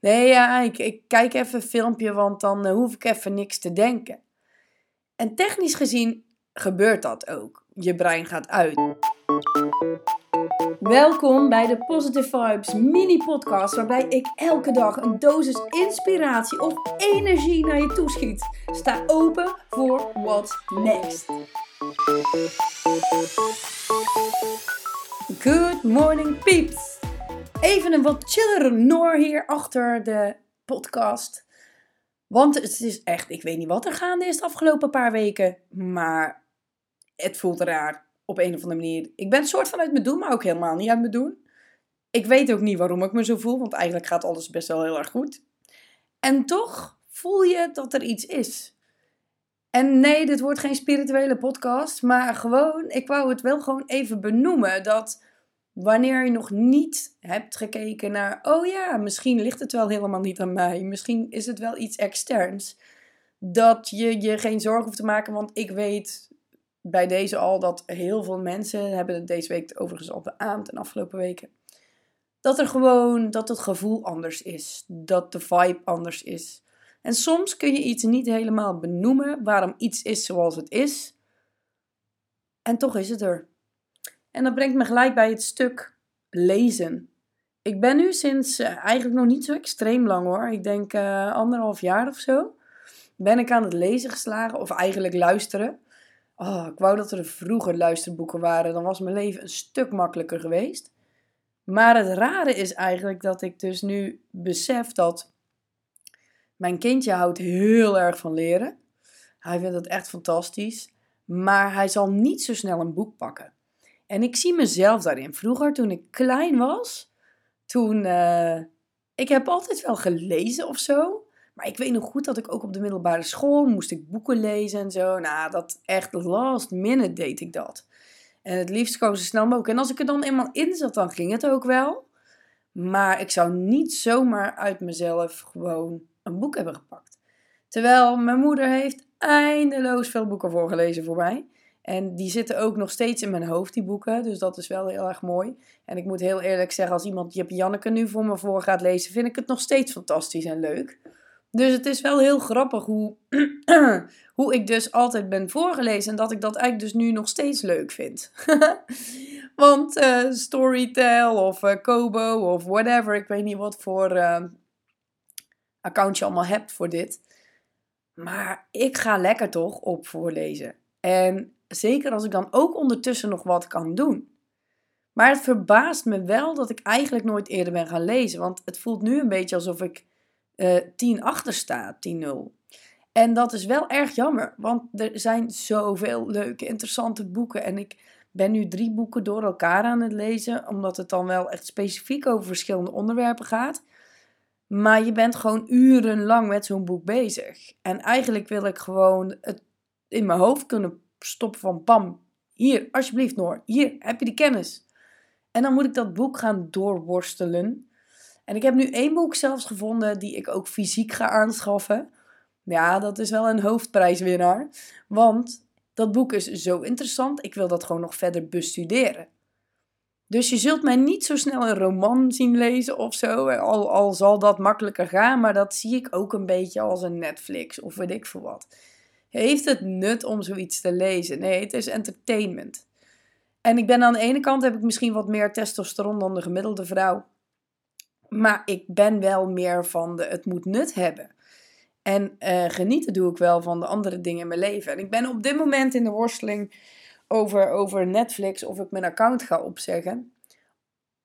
Nee, ja, ik, ik kijk even een filmpje, want dan eh, hoef ik even niks te denken. En technisch gezien gebeurt dat ook. Je brein gaat uit. Welkom bij de Positive Vibes mini-podcast, waarbij ik elke dag een dosis inspiratie of energie naar je toeschiet. Sta open voor what's next. Good morning, peeps! Even een wat chillere Noor hier achter de podcast. Want het is echt, ik weet niet wat er gaande is de afgelopen paar weken. Maar het voelt raar op een of andere manier. Ik ben soort van uit mijn doen, maar ook helemaal niet uit mijn doen. Ik weet ook niet waarom ik me zo voel, want eigenlijk gaat alles best wel heel erg goed. En toch voel je dat er iets is. En nee, dit wordt geen spirituele podcast, maar gewoon, ik wou het wel gewoon even benoemen dat wanneer je nog niet hebt gekeken naar, oh ja, misschien ligt het wel helemaal niet aan mij, misschien is het wel iets externs, dat je je geen zorgen hoeft te maken, want ik weet bij deze al dat heel veel mensen hebben het deze week overigens al beaamd en afgelopen weken. Dat er gewoon, dat het gevoel anders is. Dat de vibe anders is. En soms kun je iets niet helemaal benoemen waarom iets is zoals het is. En toch is het er. En dat brengt me gelijk bij het stuk lezen. Ik ben nu sinds uh, eigenlijk nog niet zo extreem lang hoor. Ik denk uh, anderhalf jaar of zo. Ben ik aan het lezen geslagen, of eigenlijk luisteren. Oh, ik wou dat er vroeger luisterboeken waren. Dan was mijn leven een stuk makkelijker geweest. Maar het rare is eigenlijk dat ik dus nu besef dat mijn kindje houdt heel erg van leren. Hij vindt het echt fantastisch. Maar hij zal niet zo snel een boek pakken. En ik zie mezelf daarin. Vroeger, toen ik klein was, toen. Uh, ik heb altijd wel gelezen of zo. Maar ik weet nog goed dat ik ook op de middelbare school moest ik boeken lezen en zo. Nou, dat echt last minute deed ik dat. En het liefst kwam zo snel mogelijk. En als ik er dan eenmaal in zat, dan ging het ook wel. Maar ik zou niet zomaar uit mezelf gewoon een boek hebben gepakt. Terwijl mijn moeder heeft eindeloos veel boeken voorgelezen voor mij. En die zitten ook nog steeds in mijn hoofd, die boeken. Dus dat is wel heel erg mooi. En ik moet heel eerlijk zeggen, als iemand Jip Janneke nu voor me voor gaat lezen, vind ik het nog steeds fantastisch en leuk. Dus het is wel heel grappig hoe, hoe ik dus altijd ben voorgelezen en dat ik dat eigenlijk dus nu nog steeds leuk vind. Want uh, Storytel of uh, Kobo of whatever, ik weet niet wat voor uh, account je allemaal hebt voor dit. Maar ik ga lekker toch op voorlezen. En zeker als ik dan ook ondertussen nog wat kan doen. Maar het verbaast me wel dat ik eigenlijk nooit eerder ben gaan lezen. Want het voelt nu een beetje alsof ik uh, eh, 10 achter sta, 10-0. En dat is wel erg jammer, want er zijn zoveel leuke, interessante boeken. En ik ben nu drie boeken door elkaar aan het lezen, omdat het dan wel echt specifiek over verschillende onderwerpen gaat. Maar je bent gewoon urenlang met zo'n boek bezig. En eigenlijk wil ik gewoon het in mijn hoofd kunnen stoppen van pam. Hier, alsjeblieft Noor, hier heb je die kennis. En dan moet ik dat boek gaan doorworstelen. En ik heb nu één boek zelfs gevonden die ik ook fysiek ga aanschaffen. Ja, dat is wel een hoofdprijswinnaar. Want dat boek is zo interessant, ik wil dat gewoon nog verder bestuderen. Dus je zult mij niet zo snel een roman zien lezen of zo, al, al zal dat makkelijker gaan, maar dat zie ik ook een beetje als een Netflix of weet ik veel wat. Heeft het nut om zoiets te lezen? Nee, het is entertainment. En ik ben aan de ene kant heb ik misschien wat meer testosteron dan de gemiddelde vrouw. Maar ik ben wel meer van de het moet nut hebben. En uh, genieten doe ik wel van de andere dingen in mijn leven. En ik ben op dit moment in de worsteling over, over Netflix of ik mijn account ga opzeggen.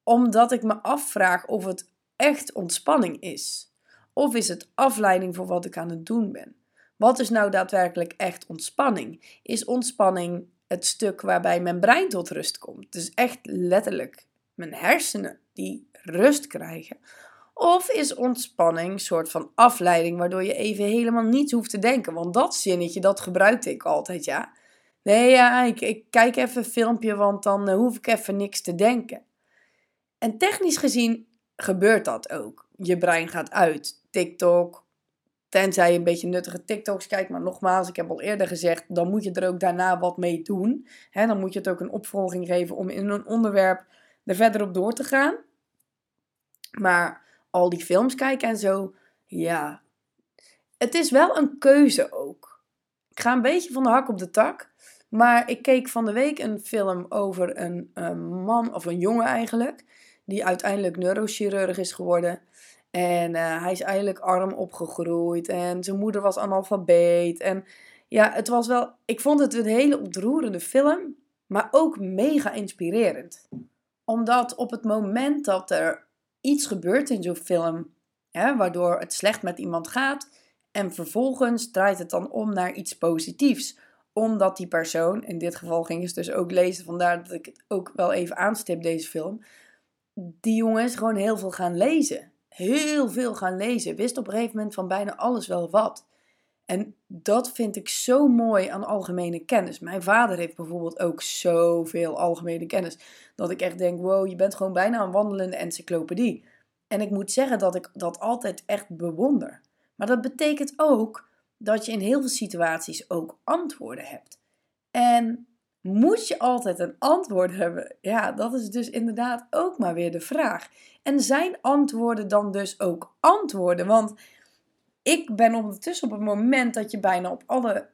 Omdat ik me afvraag of het echt ontspanning is. Of is het afleiding voor wat ik aan het doen ben? Wat is nou daadwerkelijk echt ontspanning? Is ontspanning het stuk waarbij mijn brein tot rust komt? Dus echt letterlijk mijn hersenen die rust krijgen. Of is ontspanning een soort van afleiding waardoor je even helemaal niet hoeft te denken? Want dat zinnetje, dat gebruikte ik altijd, ja. Nee, ja, ik, ik kijk even een filmpje, want dan uh, hoef ik even niks te denken. En technisch gezien gebeurt dat ook. Je brein gaat uit. TikTok, Tenzij je een beetje nuttige TikToks kijkt. Maar nogmaals, ik heb al eerder gezegd, dan moet je er ook daarna wat mee doen. Dan moet je het ook een opvolging geven om in een onderwerp er verder op door te gaan. Maar al die films kijk en zo, ja. Het is wel een keuze ook. Ik ga een beetje van de hak op de tak. Maar ik keek van de week een film over een, een man, of een jongen eigenlijk, die uiteindelijk neurochirurg is geworden. En uh, hij is eigenlijk arm opgegroeid en zijn moeder was analfabeet. En ja, het was wel, ik vond het een hele ontroerende film, maar ook mega inspirerend. Omdat op het moment dat er iets gebeurt in zo'n film, hè, waardoor het slecht met iemand gaat, en vervolgens draait het dan om naar iets positiefs omdat die persoon, in dit geval ging ze dus ook lezen, vandaar dat ik het ook wel even aanstip, deze film. Die jongen is gewoon heel veel gaan lezen. Heel veel gaan lezen. Wist op een gegeven moment van bijna alles wel wat. En dat vind ik zo mooi aan algemene kennis. Mijn vader heeft bijvoorbeeld ook zoveel algemene kennis. Dat ik echt denk, wow, je bent gewoon bijna een wandelende encyclopedie. En ik moet zeggen dat ik dat altijd echt bewonder. Maar dat betekent ook dat je in heel veel situaties ook antwoorden hebt. En moet je altijd een antwoord hebben? Ja, dat is dus inderdaad ook maar weer de vraag. En zijn antwoorden dan dus ook antwoorden? Want ik ben ondertussen op het moment dat je bijna op alle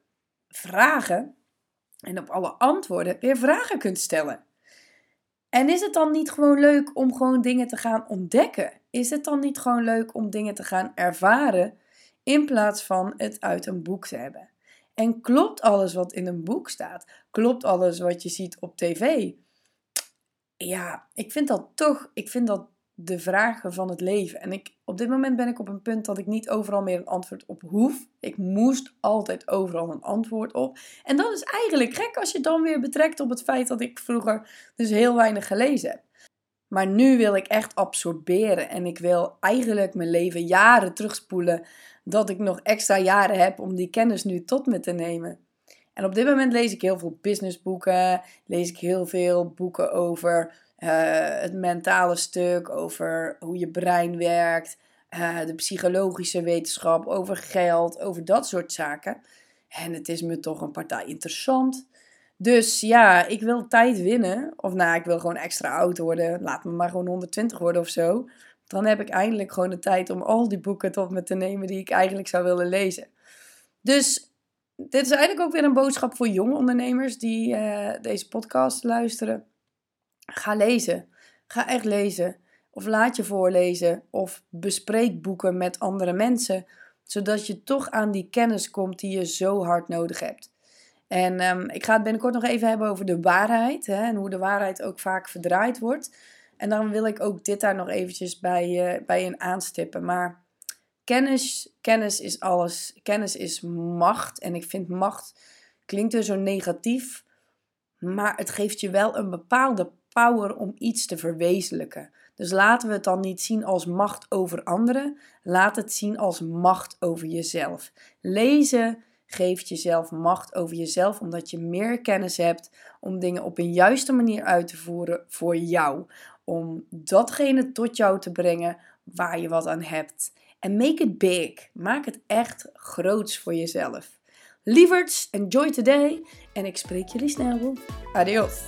vragen en op alle antwoorden weer vragen kunt stellen. En is het dan niet gewoon leuk om gewoon dingen te gaan ontdekken? Is het dan niet gewoon leuk om dingen te gaan ervaren in plaats van het uit een boek te hebben? En klopt alles wat in een boek staat? Klopt alles wat je ziet op tv? Ja, ik vind dat toch, ik vind dat de vragen van het leven. En ik, op dit moment ben ik op een punt dat ik niet overal meer een antwoord op hoef. Ik moest altijd overal een antwoord op. En dat is eigenlijk gek als je dan weer betrekt op het feit dat ik vroeger dus heel weinig gelezen heb. Maar nu wil ik echt absorberen en ik wil eigenlijk mijn leven jaren terugspoelen dat ik nog extra jaren heb om die kennis nu tot me te nemen. En op dit moment lees ik heel veel businessboeken, lees ik heel veel boeken over uh, het mentale stuk, over hoe je brein werkt, uh, de psychologische wetenschap, over geld, over dat soort zaken. En het is me toch een partij interessant. Dus ja, ik wil tijd winnen. Of nou, ik wil gewoon extra oud worden. Laat me maar gewoon 120 worden of zo. Dan heb ik eindelijk gewoon de tijd om al die boeken tot me te nemen die ik eigenlijk zou willen lezen. Dus dit is eigenlijk ook weer een boodschap voor jonge ondernemers die uh, deze podcast luisteren. Ga lezen. Ga echt lezen. Of laat je voorlezen. Of bespreek boeken met andere mensen. Zodat je toch aan die kennis komt die je zo hard nodig hebt. En um, ik ga het binnenkort nog even hebben over de waarheid. Hè, en hoe de waarheid ook vaak verdraaid wordt. En dan wil ik ook dit daar nog eventjes bij, uh, bij in aanstippen. Maar kennis, kennis is alles. Kennis is macht. En ik vind macht klinkt er zo negatief. Maar het geeft je wel een bepaalde power om iets te verwezenlijken. Dus laten we het dan niet zien als macht over anderen. Laat het zien als macht over jezelf. Lezen geeft jezelf macht over jezelf, omdat je meer kennis hebt om dingen op een juiste manier uit te voeren voor jou. Om datgene tot jou te brengen waar je wat aan hebt. En make it big. Maak het echt groots voor jezelf. Lieverds, enjoy today. En ik spreek jullie snel. Adios.